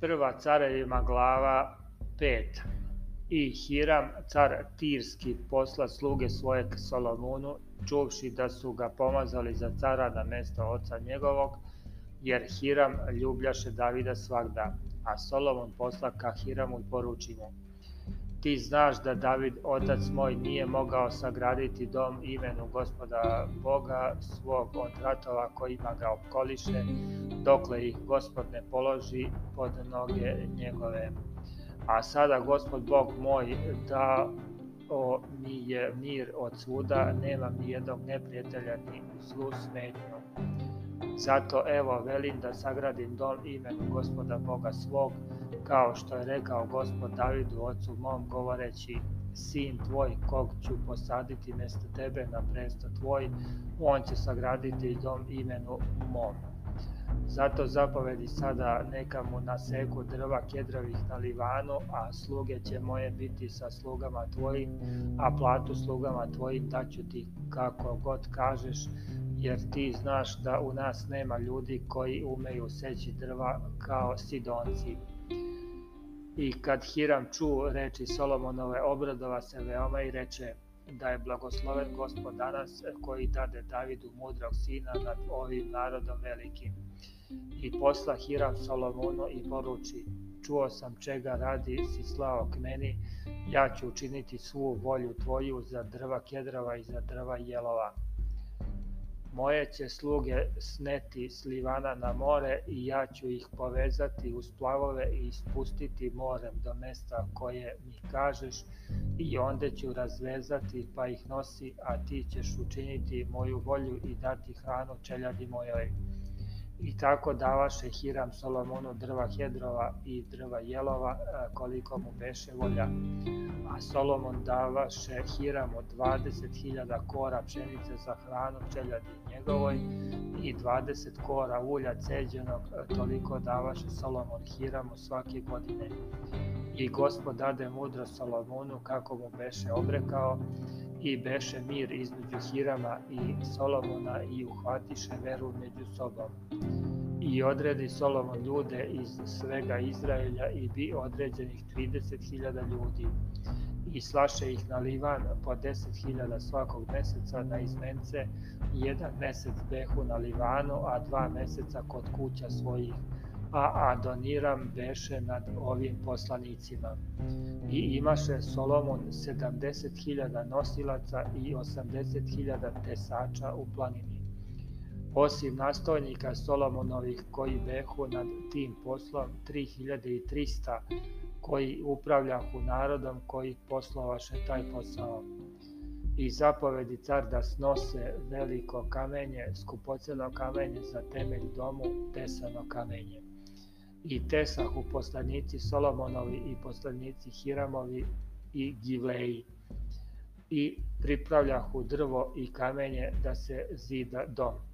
prva carevima glava 5. I Hiram car Tirski posla sluge svoje k Solomonu, čuvši da su ga pomazali za cara na mesto oca njegovog, jer Hiram ljubljaše Davida svakda, a Solomon posla ka Hiramu i poruči mu, ti znaš da David, otac moj, nije mogao sagraditi dom imenu gospoda Boga svog od ratova kojima ga opkoliše, dokle ih gospod ne položi pod noge njegove. A sada gospod Bog moj da o mi je mir od svuda, nema nemam jednog neprijatelja ni zlu smetnju. Zato evo velim da sagradim dol imenu gospoda Boga svog, kao što je rekao gospod Davidu ocu mom govoreći sin tvoj kog ću posaditi mesto tebe na presto tvoj, on će sagraditi dom imenu mom. Zato zapovedi sada neka mu naseku drva kedrovih na Livanu, a sluge će moje biti sa slugama tvojim, a platu slugama tvojim daću ti kako god kažeš, jer ti znaš da u nas nema ljudi koji umeju seći drva kao sidonci. I kad Hiram ču reči Solomonove obradova se veoma i reče, da je blagosloven gospodara eh, koji dade Davidu mudrog sina nad ovim narodom velikim. I posla Hiram Solomonu i poruči, čuo sam čega radi si slao k meni, ja ću učiniti svu volju tvoju za drva kedrava i za drva jelova. Moje će sluge sneti slivana na more i ja ću ih povezati uz plavove i spustiti morem do mesta koje mi kažeš i onda ću razvezati pa ih nosi, a ti ćeš učiniti moju volju i dati hranu čeljadi mojoj. I tako davaše Hiram Solomonu drva hedrova i drva jelova koliko mu beše volja a Solomon davaše od 20.000 kora pšenice za hranu čeljadi njegovoj i 20 kora ulja ceđenog, toliko davaše Solomon Hiramu svake godine. I gospod dade mudro Solomonu kako mu beše obrekao i beše mir između Hirama i Solomona i uhvatiše veru među sobom i odredi Solomon ljude iz svega Izraelja i bi određenih 30.000 ljudi i slaše ih na Livan po 10.000 svakog meseca na izmence, jedan mesec behu na Livanu, a dva meseca kod kuća svojih, a Adoniram beše nad ovim poslanicima. I imaše Solomon 70.000 nosilaca i 80.000 tesača u planini osim nastojnika Solomonovih koji behu nad tim poslom 3300 koji upravljahu narodom koji poslovaše taj posao. I zapovedi car da snose veliko kamenje, skupoceno kamenje za temelj domu, tesano kamenje. I tesahu poslanici Solomonovi i poslanici Hiramovi i Givleji i pripravljahu drvo i kamenje da se zida dom